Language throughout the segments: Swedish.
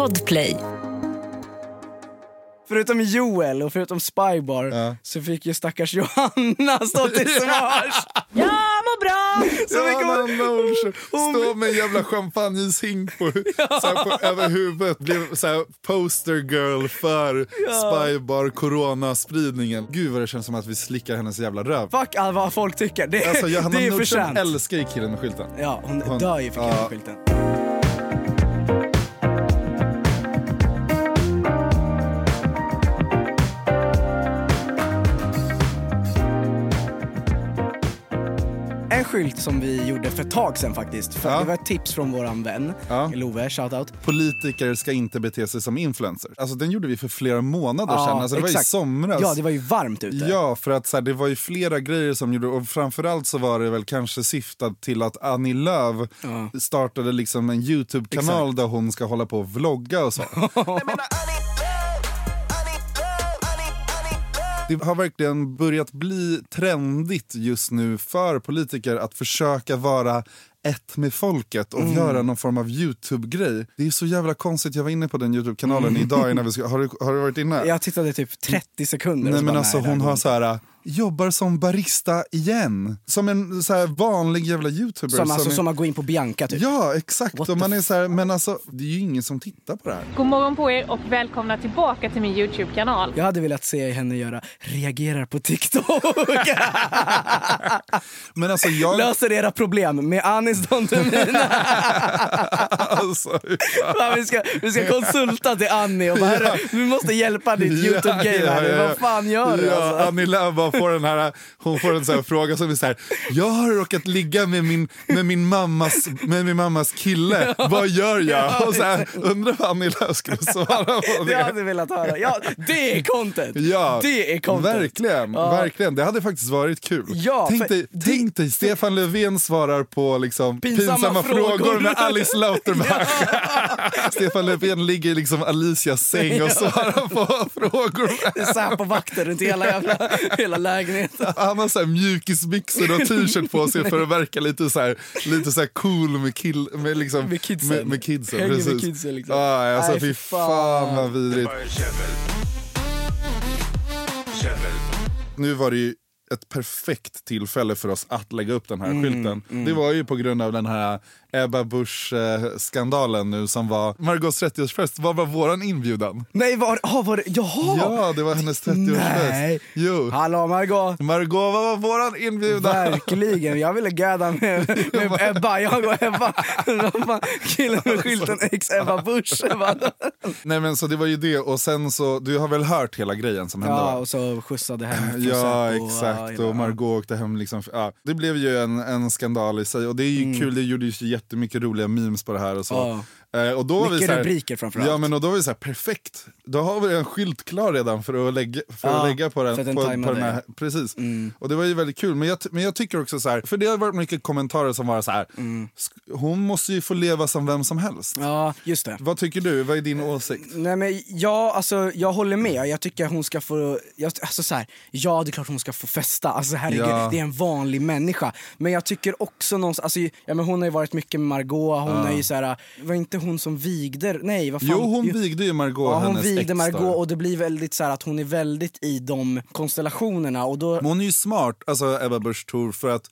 Podplay. Förutom Joel och förutom Spybar Ja. så fick ju stackars Johanna stå till svars. Jag mår bra! Så Johanna Nordström stå med en jävla champagneshink på, så här på, över huvudet. Blev så här poster girl för spybar coronaspridningen. Gud vad det känns som att vi slickar hennes jävla röv. fuck all vad folk tycker. Det, Alltså Johanna det är för Nordström sent. älskar ju killen med skylten. Ja, hon, Hon- dör ju för ja. skylten. En skylt som vi gjorde för ett tag sedan faktiskt. För Ja. Det var ett tips från våran vän Ja. Love, shoutout. Politiker ska inte bete sig som influencers. Alltså den gjorde vi för flera månader sedan. Alltså, det var i exakt. somras. Ja, det var ju varmt ute. Ja, för att så här, det var ju flera grejer som gjorde, och framförallt så var det väl kanske syftat till att Annie Lööf startade liksom en YouTube-kanal Exakt. där hon ska hålla på och vlogga och så. Det har verkligen börjat bli trendigt just nu för politiker att försöka vara ett med folket och göra någon form av YouTube-grej. Det är så jävla konstigt, jag var inne på den YouTube-kanalen idag innan vi ska, har, du, har du varit inne? Jag tittade typ 30 sekunder. Nej men bara, alltså nej, hon har så här jobbar som barista igen. Som en så här vanlig jävla youtuber. Som, alltså, är- som att gå in på Bianca typ. Ja exakt, What och man är så här, men alltså det är ju ingen som tittar på det här. God morgon på er och välkomna tillbaka till min Youtube-kanal. Jag hade velat se henne göra reagerar på TikTok. Men alltså jag... Löser era problem med Anis Don Demina. alltså, vi, ska, vi ska konsulta till Annie och bara "Herre, vi måste hjälpa ditt Youtube-game här nu. Vad fan gör du? Ja, Alltså? Annie Lööf bara får den här, hon får en sån här fråga som är så här. Jag har råkat ligga med min, med min, mammas, med min mammas kille, vad gör jag? Och så här, undrar vad Annie Lööf skulle svara på Det det. hade jag velat höra. Ja, det är content! Ja, det är content. Verkligen, Ja. verkligen. Det hade faktiskt varit kul. Ja, tänk, dig, det- tänk dig, Stefan Löfven svarar på liksom Pinsamma pinsamma, frågor. frågor. med Alice Lauterbach. Stefan Löfven ligger i liksom Alicias säng och svarar på frågor. Det är Säpo-vakter runt hela, jävla, hela lägenheten. Han har så här mjukisbyxor och t-shirt på sig för att verka lite så här, lite så här cool med, kill, med, liksom, Med kidsen. Med, med kidsen Hänger med precis. kidsen, liksom. ah, alltså, Nej, fy fan fan. vad vidrigt. Nu var det ju ett perfekt tillfälle för oss att lägga upp den här Mm, skylten. Det var ju på grund av den här Ebba Busch-skandalen nu som var Margaux 30-årsfest. Vad var våran inbjudan? Nej, var, ah, var det? Jaha! Ja, det var hennes 30-årsfest. Nej. Jo. Hallå Margot! Margot, vad var våran inbjudan? Verkligen, jag ville gadda med, med Ebba, jag och Ebba. Killen med skylten ex Ebba Busch. Nej men så det var ju det och sen så, du har väl hört hela grejen som hände Ja, va? och så skjutsade hem Ja Säpo och, exakt hela- och Margot åkte hem liksom, ja, det blev ju en, en skandal i sig och det är ju kul, det gjordes ju jättemycket roliga memes på det här och så. Ja. Eh, och då var vi Mycket så här, rubriker framförallt. Ja men och då var vi så här, perfekt, då har vi en skylt klar redan för att lägga, för Ja, att lägga på den. för den på, på den här, precis. Och det var ju väldigt kul, men jag, men jag tycker också så här, för det har varit mycket kommentarer som var så här, sk- hon måste ju få leva som vem som helst. Mm. Ja, just det. Vad tycker du, vad är din åsikt? Nej men ja, alltså jag håller med. Jag tycker hon ska få, jag, alltså så här, ja det är klart hon ska få festa. Alltså herregud, Ja. det är en vanlig människa. Men jag tycker också någonstans, alltså, ja, men hon har ju varit mycket med Margot, hon är ju så här, var inte hon som vigde, nej vad fan. Jo hon vigde ju Margot, Ja, hon hennes vigde Margot och det blir väldigt så här att hon är väldigt i de konstellationerna och då... Men hon är ju smart, alltså Ebba Busch Thor, för att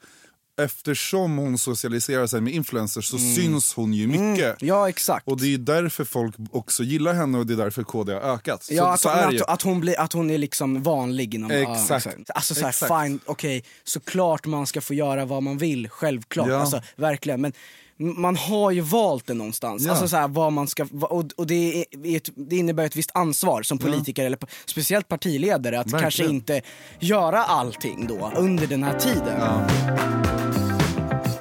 eftersom hon socialiserar sig med influencers så syns hon ju mycket. Mm. Ja exakt. Och det är därför folk också gillar henne och det är därför KD har ökat. Så, Ja, att, så att, att, hon blir, att hon är liksom vanlig inom... Exakt. Ja, Alltså så här, Exakt. fine, okej, såklart man ska få göra vad man vill, självklart. Ja. Alltså, verkligen. Men man har ju valt det någonstans. Ja. Alltså så här, vad man ska, och, och det, är, det innebär ett visst ansvar som politiker, eller p- speciellt partiledare, att Verkligen. kanske inte göra allting då under den här tiden.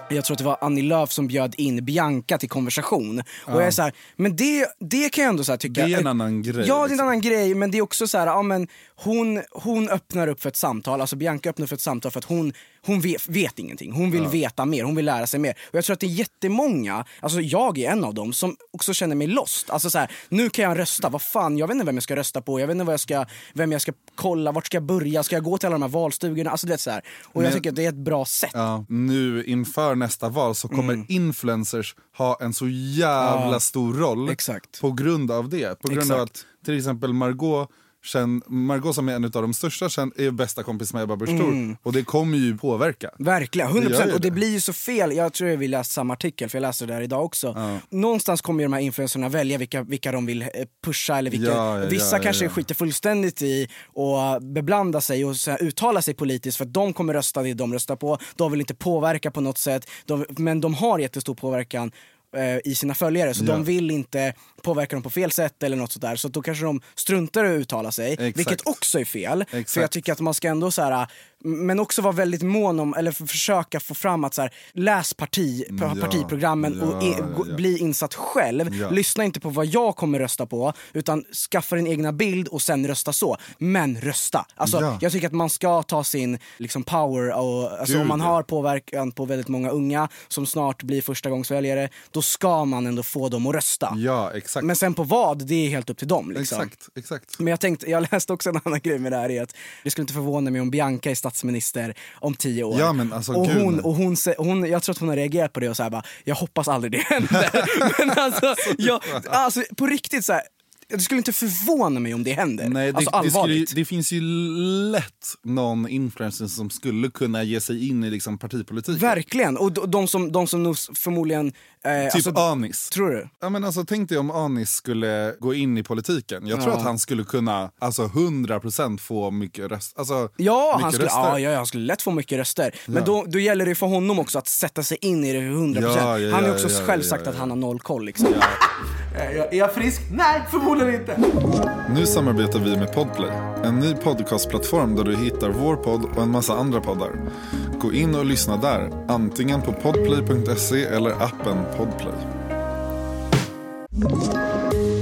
Jag tror att det var Annie Lööf som bjöd in Bianca till konversation. Och jag är så här, men det, det kan jag ändå så tycka... Det är en annan grej, Ja, det är en liksom. annan grej, men det är också så här, ja, men hon, hon öppnar upp för ett samtal, alltså Bianca öppnar för ett samtal för att hon, hon vet, vet ingenting. Hon vill veta mer, hon vill lära sig mer. Och jag tror att det är jättemånga, alltså jag är en av dem, som också känner mig lost. Alltså så här, nu kan jag rösta, vad fan, jag vet inte vem jag ska rösta på, jag vet inte vad jag ska, vem jag ska kolla, vart ska jag börja, ska jag gå till alla de här valstugorna? Alltså det är så här. Och jag Men- tycker att det är ett bra sätt. Ja, nu inför nästa val så kommer Mm. influencers ha en så jävla Ja, stor roll exakt. på grund av det. På grund av Exakt. att till exempel Margot Känn, Margot som är en av de största känn, är bästa kompis med Ebba Busch Thor. Och det kommer ju påverka. Verkligen, Det gör 100% ju och det blir ju så fel. Jag tror jag vi läste samma artikel, för jag läste det där idag också. Någonstans kommer ju de här influencerna välja vilka, vilka de vill eh, pusha eller vilka, Ja, ja, vissa ja, kanske ja. skiter fullständigt i och beblanda sig och så här, uttala sig politiskt för att de kommer rösta det de röstar på. De vill inte påverka på något sätt, de, men de har jättestor påverkan eh, i sina följare så Ja. de vill inte påverka dem på fel sätt eller något sådär så då kanske de struntar i att uttala sig, Exakt. vilket också är fel. För jag Exakt. tycker att man ska ändå så här, men också vara väldigt mån om, eller försöka få fram att så här, läs parti, pa- Ja, partiprogrammen och i, ja, gå, ja. bli insatt själv. Ja. Lyssna inte på vad jag kommer rösta på, utan skaffa din egna bild och sen rösta så. Men rösta! Alltså, Ja. Jag tycker att man ska ta sin liksom, power, och, alltså, Gud, om man ja. har påverkan på väldigt många unga som snart blir förstagångsväljare, då ska man ändå få dem att rösta. Ja, exakt. Men sen på vad, det är helt upp till dem. Liksom. Exakt, exakt. Men jag tänkte, jag läste också en annan grej med det här är att det skulle inte förvåna mig om Bianca är statsminister om tio år. Ja, men alltså, och hon, och hon, hon, jag tror att hon har reagerat på det och så här bara, jag hoppas aldrig det händer. men alltså, jag, alltså på riktigt så här, det skulle inte förvåna mig om det händer. Nej, det, alltså det, skulle, ju- allvarligt. det finns ju lätt någon influencer som skulle kunna ge sig in i liksom partipolitiken. Verkligen, och de, de som, de som nog förmodligen... Eh, Typ alltså, Anis. Tror du? Ja, men alltså, tänk dig om Anis skulle gå in i politiken. Jag tror Ja. att han skulle kunna alltså 100% få mycket röst. Alltså, Ja, mycket han skulle, röster. ja, ja, han skulle lätt få mycket röster. Men då, då gäller det för honom också att sätta sig in i det 100%. Ja, ja, han har ja, också ja, själv ja, sagt ja, att ja. han har noll koll. Liksom. Är, är jag frisk? Nej, förmodligen inte. Nu samarbetar vi med Podplay, en ny podcastplattform där du hittar vår podd och en massa andra poddar. Gå in och lyssna där, antingen på podplay.se eller appen Podplay.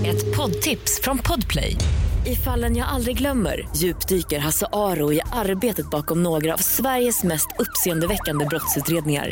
Ett poddtips från Podplay. I fallen jag aldrig glömmer djupdyker Hasse Aro i arbetet bakom några av Sveriges mest uppseendeväckande brottsutredningar.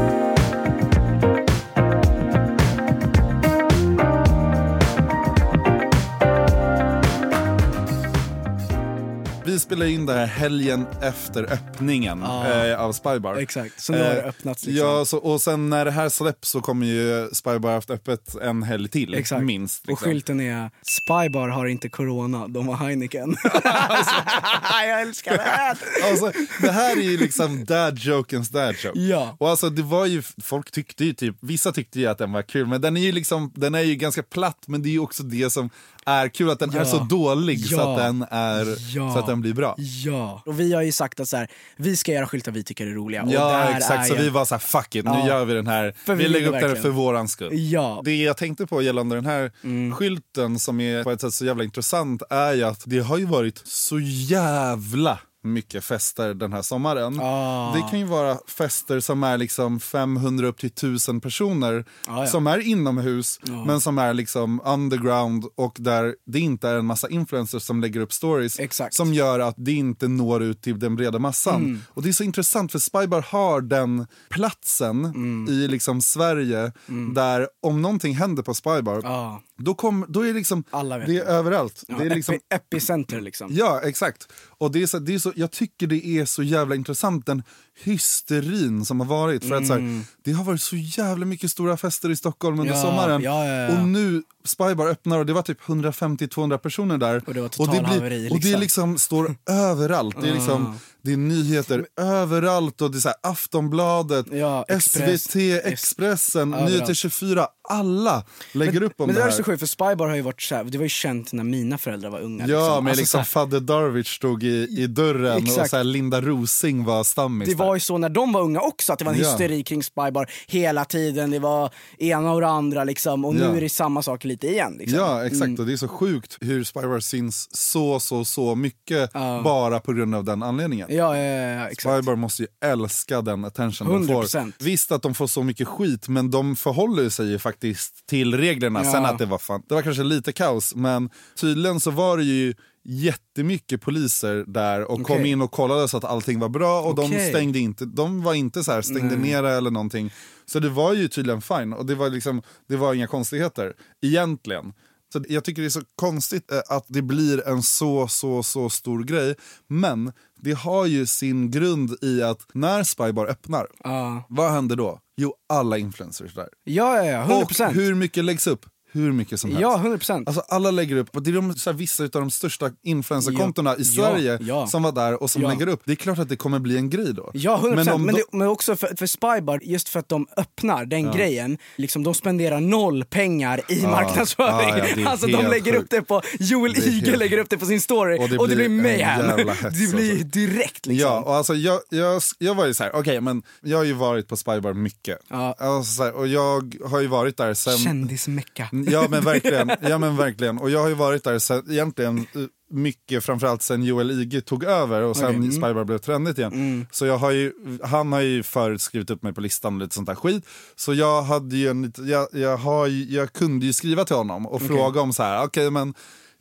Spelar in det här helgen efter öppningen eh, av Spybar. Exakt, så nu har det Eh, öppnats liksom. Ja, så, och sen när det här släpps så kommer ju Spybar haft öppet en helg till, Exakt. minst. Och liksom. skylten är Spybar har inte corona, de har Heineken. jag älskar det här! Alltså, det här är ju liksom dad jokens dad joke. Ja. Och alltså det var ju, folk tyckte ju typ, vissa tyckte ju att den var kul, men den är ju liksom, den är ju ganska platt, men det är ju också det som är kul, att den Ja. är så dålig så Ja. att den är, Ja. så att den blir bra. Ja, och vi har ju sagt att så här, vi ska göra skyltar vi tycker är roliga. Och Ja där exakt, är så jag- vi var så här: fuck it, nu gör vi den här, För vi vi lägger upp den för våran skull. Ja. Det jag tänkte på gällande den här Mm. skylten som är på ett sätt så jävla intressant är ju att det har ju varit så jävla mycket fester den här sommaren. Ah. Det kan ju vara fester som är liksom 500 upp till 1000 personer Ah, ja. som är inomhus men som är liksom underground och där det inte är en massa influencers som lägger upp stories Exakt. som gör att det inte når ut till den breda massan. Mm. Och det är så intressant för Spybar har den platsen Mm. i liksom Sverige där om någonting händer på Spybar Ja. Då, kom, då är det liksom, Alla vet det är överallt. Ja, det är liksom, epi- epicenter liksom. Ja, exakt. Och det är så, det är så, jag tycker det är så jävla intressant den hysterin som har varit. För att så här, det har varit så jävla mycket stora fester i Stockholm under Ja, sommaren. ja. Och nu Spybar öppnar och det var typ 150-200 personer där. Och det var och det, total haveri, och det liksom. liksom står överallt. Det är, liksom, det är nyheter överallt och det är så här, Aftonbladet, Ja, Express, SVT, Expressen, överallt. Nyheter 24. Alla lägger upp om Men det det här. är så sjukt för Spybar har ju varit så här, det var ju känt när mina föräldrar var unga. Ja, liksom. men Alltså, liksom Fadde Darwich stod i, i dörren och Exakt. så här Linda Rosing var stammis det där. var ju så när de var unga också, att det var en Ja. hysteri kring Spybar. Hela tiden, det var ena och det andra liksom och nu Ja. är det samma sak lite igen. Liksom. Ja, exakt. Och det är så sjukt hur Spybar syns så, så, så mycket bara på grund av den anledningen. Ja, ja, ja, exakt. Spybar måste ju älska den attention de 100%. får. Visst att de får så mycket skit, men de förhåller sig ju faktiskt till reglerna. Ja. Sen att det var fan, det var kanske lite kaos, men tydligen så var det ju jättemycket poliser där och kom Okej. in och kollade så att allting var bra och de Okej. stängde inte, de var inte så här stängde ner eller någonting. Så det var ju tydligen fine och det var liksom, det var inga konstigheter egentligen. Så jag tycker det är så konstigt eh, att det blir en så, så, så stor grej. Men det har ju sin grund i att när Spybar öppnar, Ja. vad händer då? Jo, alla influencers där. Ja, ja, ja, 100%. Och hur mycket läggs upp? Hur mycket som helst. Ja, 100%. Alltså alla lägger upp, det är de, så här, vissa av de största influencerkontona i Ja, Sverige ja. som var där och som Ja. lägger upp. Det är klart att det kommer bli en grej då. Ja, 100%. Men, men, de- det, men också för, för Spybar, just för att de öppnar den grejen, liksom, de spenderar noll pengar i marknadsföring. Ja, ja, det alltså de lägger sjukt. upp det på, Joel Det är Ige helt- lägger upp det på sin story och Och det, det blir blir en mayhem. jävla hets, Det blir alltså. direkt liksom. Ja, och alltså jag, jag, jag var ju så här, okej men jag har ju varit på Spybar mycket. Ja. Alltså, så här, och jag har ju varit där sen... Kändismecka. Ja men verkligen, ja men verkligen. Och jag har ju varit där sen, egentligen eh, mycket framförallt sen Joel Ige tog över och sen Okej, mm. Spybar blev trendigt igen. Så jag har ju, han har ju förut skrivit upp mig på listan och lite sånt där skit. Så jag hade ju en, jag, jag, har, jag kunde ju skriva till honom och fråga om så här, okej men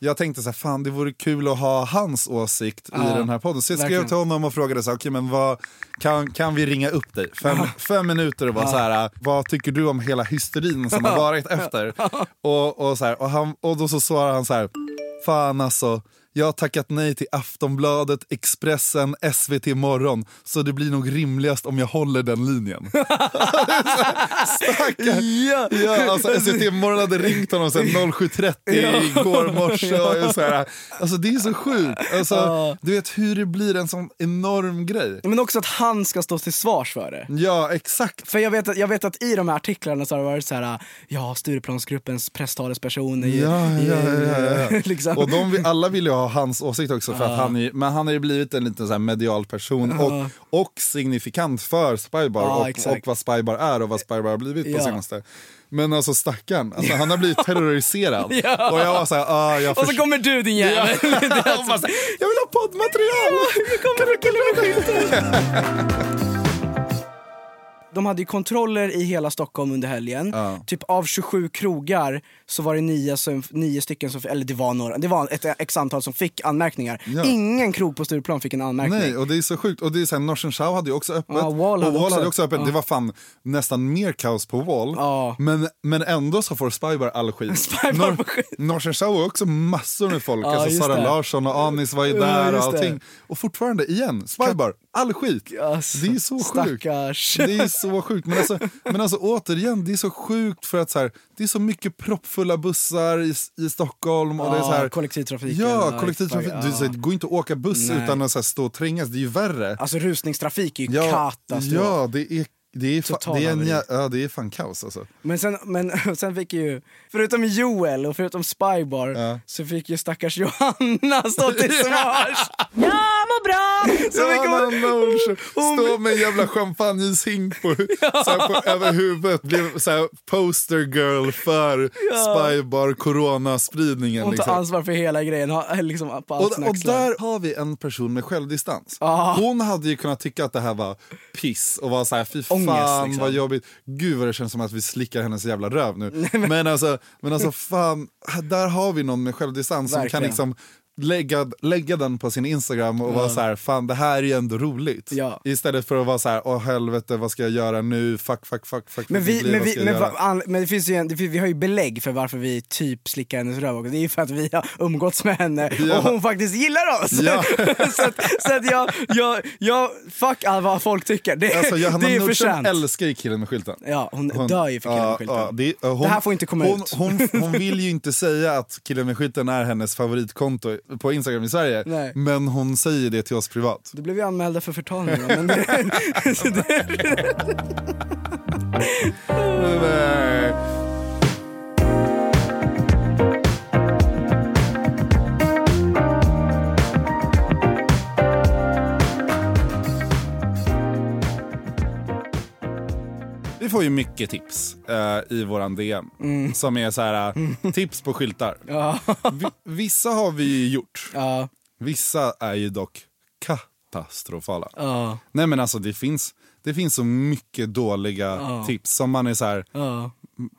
jag tänkte så här, fan det vore kul att ha hans åsikt i Ja, den här podden. Så jag skrev verkligen. till honom och frågade så här, okej men vad, kan, kan vi ringa upp dig? Fem, fem minuter och bara så här, vad tycker du om hela hysterin som har varit efter? Och, och, så här, och, han, och då så svarar han så här, fan alltså, jag har tackat nej till Aftonbladet, Expressen, SVT Morgon, så det blir nog rimligast om jag håller den linjen. Stackarn! Ja. Ja, alltså SVT Morgon hade ringt honom sen 07.30 igår morse. Och så här, alltså det är så sjukt. Alltså, Ja. Du vet hur det blir en sån enorm grej. Men också att han ska stå till svars för det. Ja, exakt. För jag vet, att, jag vet att i de här artiklarna så har det varit så här, ja Stureplansgruppens presstalesperson ju... Ja, ja, ja, ja. liksom. Och de, alla vill ju ha hans åsikt också, för att han är, men han har ju blivit en liten så här medial person och, och signifikant för Spybar Ja, och, och vad Spybar är och vad Spybar har blivit på Ja. senaste. Men alltså stackarn, alltså, han har blivit terroriserad. Ja. Och jag var såhär, ah, jag Och så kommer du din jävel! Är Jag så här, vill ha poddmaterial! Kan du killen med De hade ju kontroller i hela Stockholm under helgen. Ja. Typ av 27 krogar så var det nio, som, nio stycken som, eller det var några, det var ett x antal som fick anmärkningar. Ja. Ingen krog på Stureplan fick en anmärkning. Nej, och det är så sjukt. Och det är så här, Norsen Show hade ju också öppet. Ja, Wall hade och Wall också- hade också öppet. Det var fan nästan mer kaos på Wall. Men, men ändå så får Spybar all skit. Spybar får skit. Norsen Show har också massor med folk. Alltså Sara det. Larsson och Anis var ju där och allting. Och fortfarande, igen, Spybar, all skit. Alltså, det är så sjukt. stackars. Det är så sjukt. Men alltså, men alltså återigen, det är så sjukt för att så här, det är så mycket proppfulla bussar i, i Stockholm. Och det är så här, kollektivtrafiken. Ja, ja, kollektivtrafik. ja. Du, så, här, det går inte att åka buss Nej. utan att så här, stå och trängas, det är ju värre. Alltså rusningstrafik är ju Ja, katastrof. ja det är, det är, fa, det är, en, ja, det är fan kaos alltså. Men sen, men sen fick ju, förutom Joel och förutom Spybar, Ja. så fick ju stackars Johanna stå till svars. Jag mår bra! Så Nors hon- stå med en jävla champagneshink på, så här, på, över huvudet. Blev så här, poster girl för Spybar coronaspridningen. hon tar Liksom. ansvar för hela grejen, liksom på Och, och där har vi en person med självdistans. Ja. Hon hade ju kunnat tycka att det här var piss och var så här, fy fan Ångest, liksom. vad jobbigt. Gud vad det känns som att vi slickar hennes jävla röv nu. men, alltså, men alltså fan, där har vi någon med självdistans som kan Verkligen. liksom lägga, lägga den på sin Instagram och vara så här, fan det här är ju ändå roligt. Ja. Istället för att vara så här, åh helvete vad ska jag göra nu, fuck fuck fuck fuck. Men, vi, men, vi, men, va- men det finns ju en, det, vi har ju belägg för varför vi typ slickar hennes röv också. Det är ju för att vi har umgåtts med henne Ja. och hon faktiskt gillar oss. Ja. så att, så att jag, jag, jag, fuck all vad folk tycker. Det, Alltså, Johanna det är Nordström förtjänt. älskar ju killen med skylten. Ja, hon, dör ju för killen med skylten. Ja, det, hon, Det här får inte komma hon, ut. Hon, hon vill ju inte säga att killen med skylten är hennes favoritkonto på Instagram i Sverige. Nej. Men hon säger det till oss privat. Då blev vi anmälda för förtal nu men det, så det, får ju mycket tips eh, i våran DM som är så här eh, tips på skyltar. Ja. Vi, vissa har vi gjort. Ja. Vissa är ju dock katastrofala. Ja. Nej men alltså det finns, det finns så mycket dåliga tips som man är så här.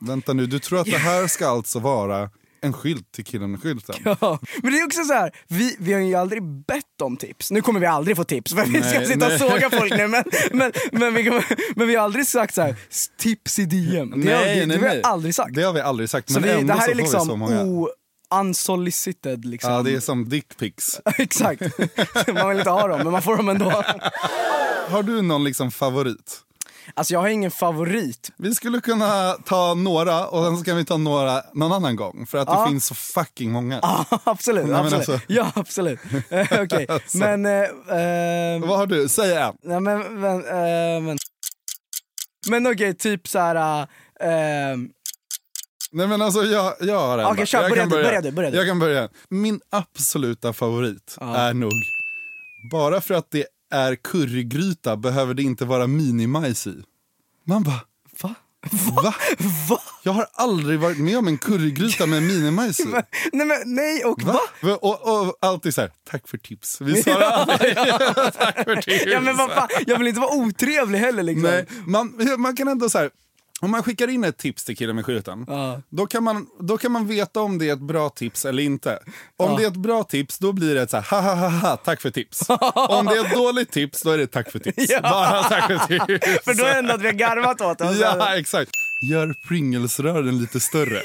Vänta nu, du tror att det här ska alltså vara en skylt till killen med skylten? Ja, men det är också så här, vi, vi har ju aldrig bett om tips. Nu kommer vi aldrig få tips för vi ska Nej, sitta och nej. såga folk nu men, men, men, vi, men vi har aldrig sagt så här, "S- tips i DM. Det, har, det, det har vi aldrig sagt. Det har vi aldrig sagt. så Men vi, ändå det här så är vi så liksom många. o, unsolicited liksom. Ja, det är som dickpics. Exakt. man vill inte ha dem men man får dem ändå. Har du någon liksom favorit? Alltså jag har ingen favorit. Vi skulle kunna ta några och sen så kan vi ta några någon annan gång. För att det Ja. finns så fucking många. Ja absolut, Nej, absolut. alltså. Ja absolut. Eh, Okej, Alltså. men... eh, eh, Vad har du? Säg en. Nej men, men, eh, men, men okej, typ såhär... Uh, Nej men alltså jag, jag har en. Bara. kör. Jag Börja kan du, börja du, börja du. Jag kan börja. Min absoluta favorit är nog, bara för att det är currygryta behöver det inte vara minimajs i. Man bara, va? va? Va? Jag har aldrig varit med om en currygryta med minimajs i. Nej men nej och va? Va? Och, och alltid så här, tack för tips. Vi svarar alltid, tack för tips. Ja men vad fan, jag vill inte vara otrevlig heller liksom. Nej, man, man kan ändå så här, om man skickar in ett tips till killen med skylten, Ja. då, kan man, då kan man veta om det är ett bra tips eller inte. Om det är ett bra tips, då blir det ett så här, ha ha ha ha, tack för tips. om det är ett dåligt tips, då är det tack för tips. Ja. Bara tack för tips. För då är det ändå att vi har garvat åt det. Ja, exakt. Gör Pringles-rören lite större.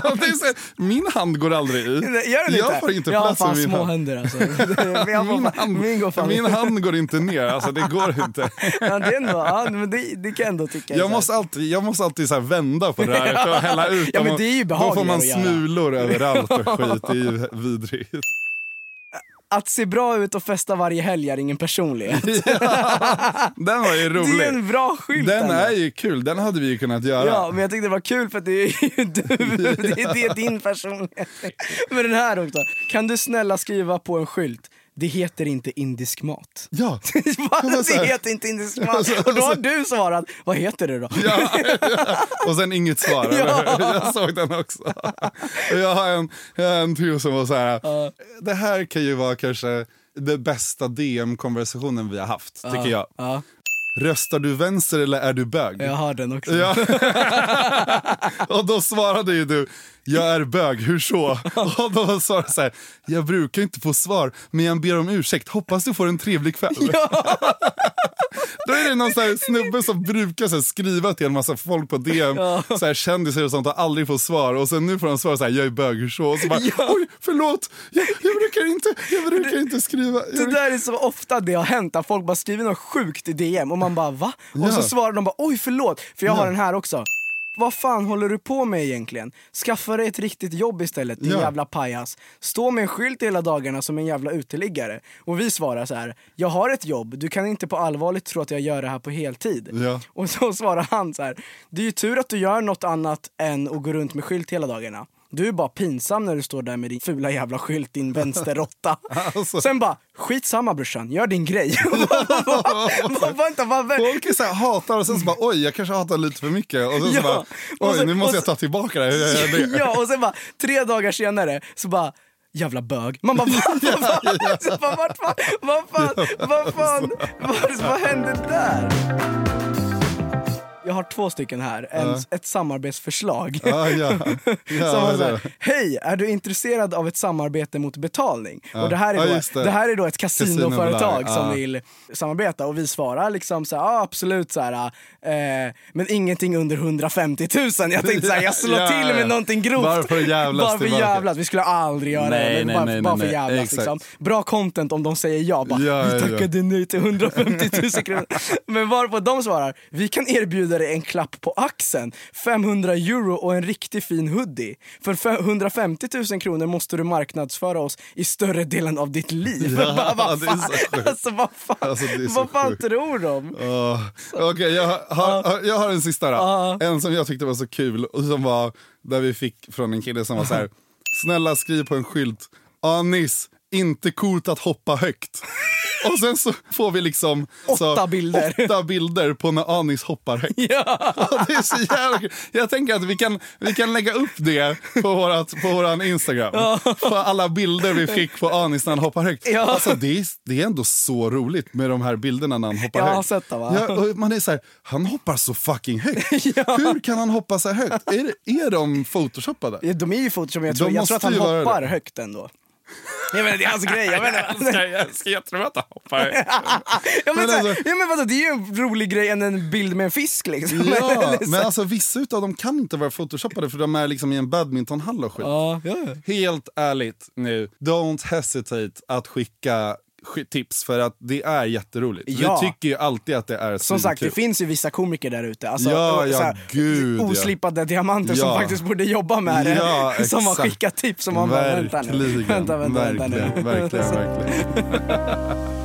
Så, min hand går aldrig i. Gör den jag får inte jag plats med fan min små hand. händer alltså. Min hand, min går fan min hand går inte ner, alltså det går inte. Ja, det, är ändå, ja, men det, det kan jag ändå tycka. Jag måste alltid, jag måste alltid så här vända på det här för att hälla ut. Ja, men det är ju Då får man smulor överallt och skit, det är ju vidrigt. Att se bra ut och festa varje helg är ingen personlighet. Den var ju Det är rolig. en bra skylt Den ändå. är ju kul, den hade vi ju kunnat göra. Ja, men jag tyckte det var kul för att det är ju du, det är, det är din personlighet. Men den här också, kan du snälla skriva på en skylt, det heter inte indisk mat. Ja. Det heter inte indisk mat. Och då har du svarat, vad heter det då? Ja, och sen inget svar. hur? Jag såg den också. Jag har en, jag har en till som var så här. Det här kan ju vara kanske den bästa DM-konversationen vi har haft, tycker jag. Ja, Röstar du vänster eller är du bög? jag har den också. Ja. och då svarade ju du, jag är bög, hur så? Och då jag så här, jag brukar inte få svar, men jag ber om ursäkt, hoppas du får en trevlig kväll. då är det någon så här snubbe som brukar så skriva till en massa folk på DM, så här kändisar och sånt och aldrig får svar. Och sen nu får han svara så här, jag är bög, hur så? Och så bara, oj förlåt, jag, jag, brukar inte, jag brukar inte skriva. Jag Det brukar... där är så ofta det har hänt, att folk bara skriver något sjukt i DM och man bara va? Och så Ja. svarar de bara oj förlåt, för jag har den här också. Vad fan håller du på med egentligen? Skaffa dig ett riktigt jobb istället din Ja. jävla pajas. Stå med en skylt hela dagarna som en jävla uteliggare. Och vi svarar så här: jag har ett jobb, du kan inte på allvarligt tro att jag gör det här på heltid. Ja. Och så svarar han så här: det är ju tur att du gör något annat än att gå runt med skylt hela dagarna. Du är bara pinsam när du står där med din fula jävla skylt, din vänsterråtta. Alltså. Sen bara, skitsamma brorsan, gör din grej. Vad- Vänta, vad... Folk är så här, hatar och sen så bara oj jag kanske hatar lite för mycket och sen så Ja. bara Och oj sen- nu måste jag ta tillbaka det. Det? Ja, och sen bara, tre dagar senare så bara, jävla bög. Man bara, vad, så bara, fan, vad fan, vad fan, vad hände där? Jag har två stycken här, en, ett samarbetsförslag. Ja, ja. ja, Som var så här, Hej, är du intresserad av ett samarbete mot betalning? Ja. Och det här, är då, det. det. här är då ett kasinoföretag som vill samarbeta och vi svarar liksom så här, ja absolut så här, eh, men ingenting under 150 000. Jag tänkte så här, jag slår Ja, till med någonting grovt. Bara för jävlas Bara för jävlas, vi skulle aldrig göra Nej, det. nej, bara, nej, bara nej, för nej. jävlas liksom. Bra content om de säger ja. Bara, vi tackade nej till 150 000 kronor. Men varpå de svarar, vi kan erbjuda dig en klapp på axeln, 500 euro och en riktigt fin hoodie. För fe- 150 000 kronor måste du marknadsföra oss i större delen av ditt liv. Ja, Bara, vad fan, alltså, vad fan, Alltså, vad fan sjukt. tror de? Åh, Okej, jag, har- har, jag har en sista då. En som jag tyckte var så kul och som var där vi fick från en kille som var så här. Snälla skriv på en skylt. Anis, inte coolt att hoppa högt. Och sen så får vi liksom så, Åtta bilder. åtta bilder på när Anis hoppar högt. Ja. Och det är så jävla. Jag tänker att vi kan, vi kan lägga upp det på, vårat, på våran Instagram. På alla bilder vi fick på Anis när han hoppar högt. Ja. Alltså, det, är, det är ändå så roligt med de här bilderna när han hoppar Jag har högt. sett det, va? Ja, man är så här, han hoppar så fucking högt. Hur kan han hoppa så här högt? Är, är de photoshoppade? Ja, De är ju photoshop, men jag De tror, jag tror att han hoppar det. högt ändå. Jag menar, det är hans grej. Jag menar, Jag älskar jättemycket att han hoppar ja, men, Men alltså- ja, men vadå, det är ju en rolig grej än en bild med en fisk liksom. Ja, men alltså vissa utav dem kan inte vara photoshoppade för de är liksom i en badmintonhall och skit. Ja, ja. Helt ärligt nu, don't hesitate att skicka sk- tips för att det är jätteroligt. Ja. Vi tycker ju alltid att det är Som sagt, det svinkul. finns ju vissa komiker där ute. Alltså, Ja, ja, så gud, ja. Oslipade diamanter som faktiskt borde jobba med det. Ja, som har skickat tips som man bara, vänta nu. Verkligen, Vänta, vänta, vänta nu. verkligen, verkligen, verkligen.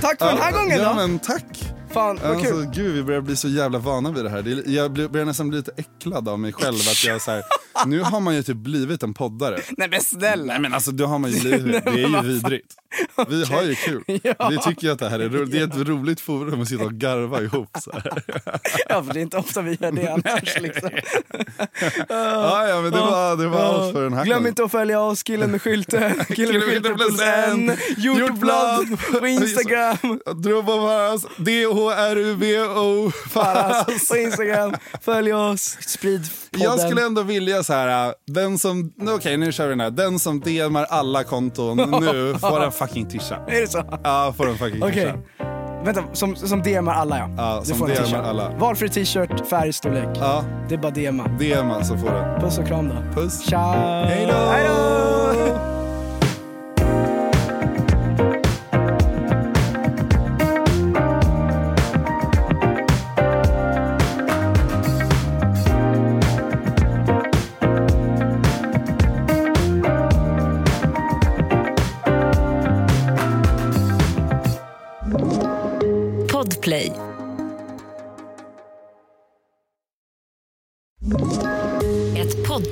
Tack för den här gången ja, då. men tack. Fan, vad Alltså, kul. gud, vi börjar bli så jävla vana vid det här. Jag börjar nästan bli lite äcklad av mig själv. Att jag så här, nu har man ju typ blivit en poddare. Nej men snälla. Nej men alltså då har man ju blivit det. Är ju vidrigt. Vi har ju kul. Ja. Vi tycker att det här är roligt. Det är ett roligt forum att sitta och garva ihop. Så här. Ja, för det är inte ofta vi gör det annars. Liksom. Ja, ja, men det var, det var allt för den här Glöm inte att följa oss, killen med skylten, killen med skylten plus en, Hjortblad på Instagram, Drubo Faras, D-H-R-U-B-O Faras. på Instagram. Följ oss, sprid podden. Jag skulle ändå vilja så här, den som, okej nu kör vi den här. Den som DMar alla konton nu får en fucking tisha. Är det så? Ja, får en fucking Okej. tisha. Vänta, som, som DMar alla ja. Ja, Du som får en t-shirt. alla. Valfri t-shirt, färg, storlek. Ja, Det är bara DMa. DMar så får den. Puss och kram då. Puss. Ciao! Hej då!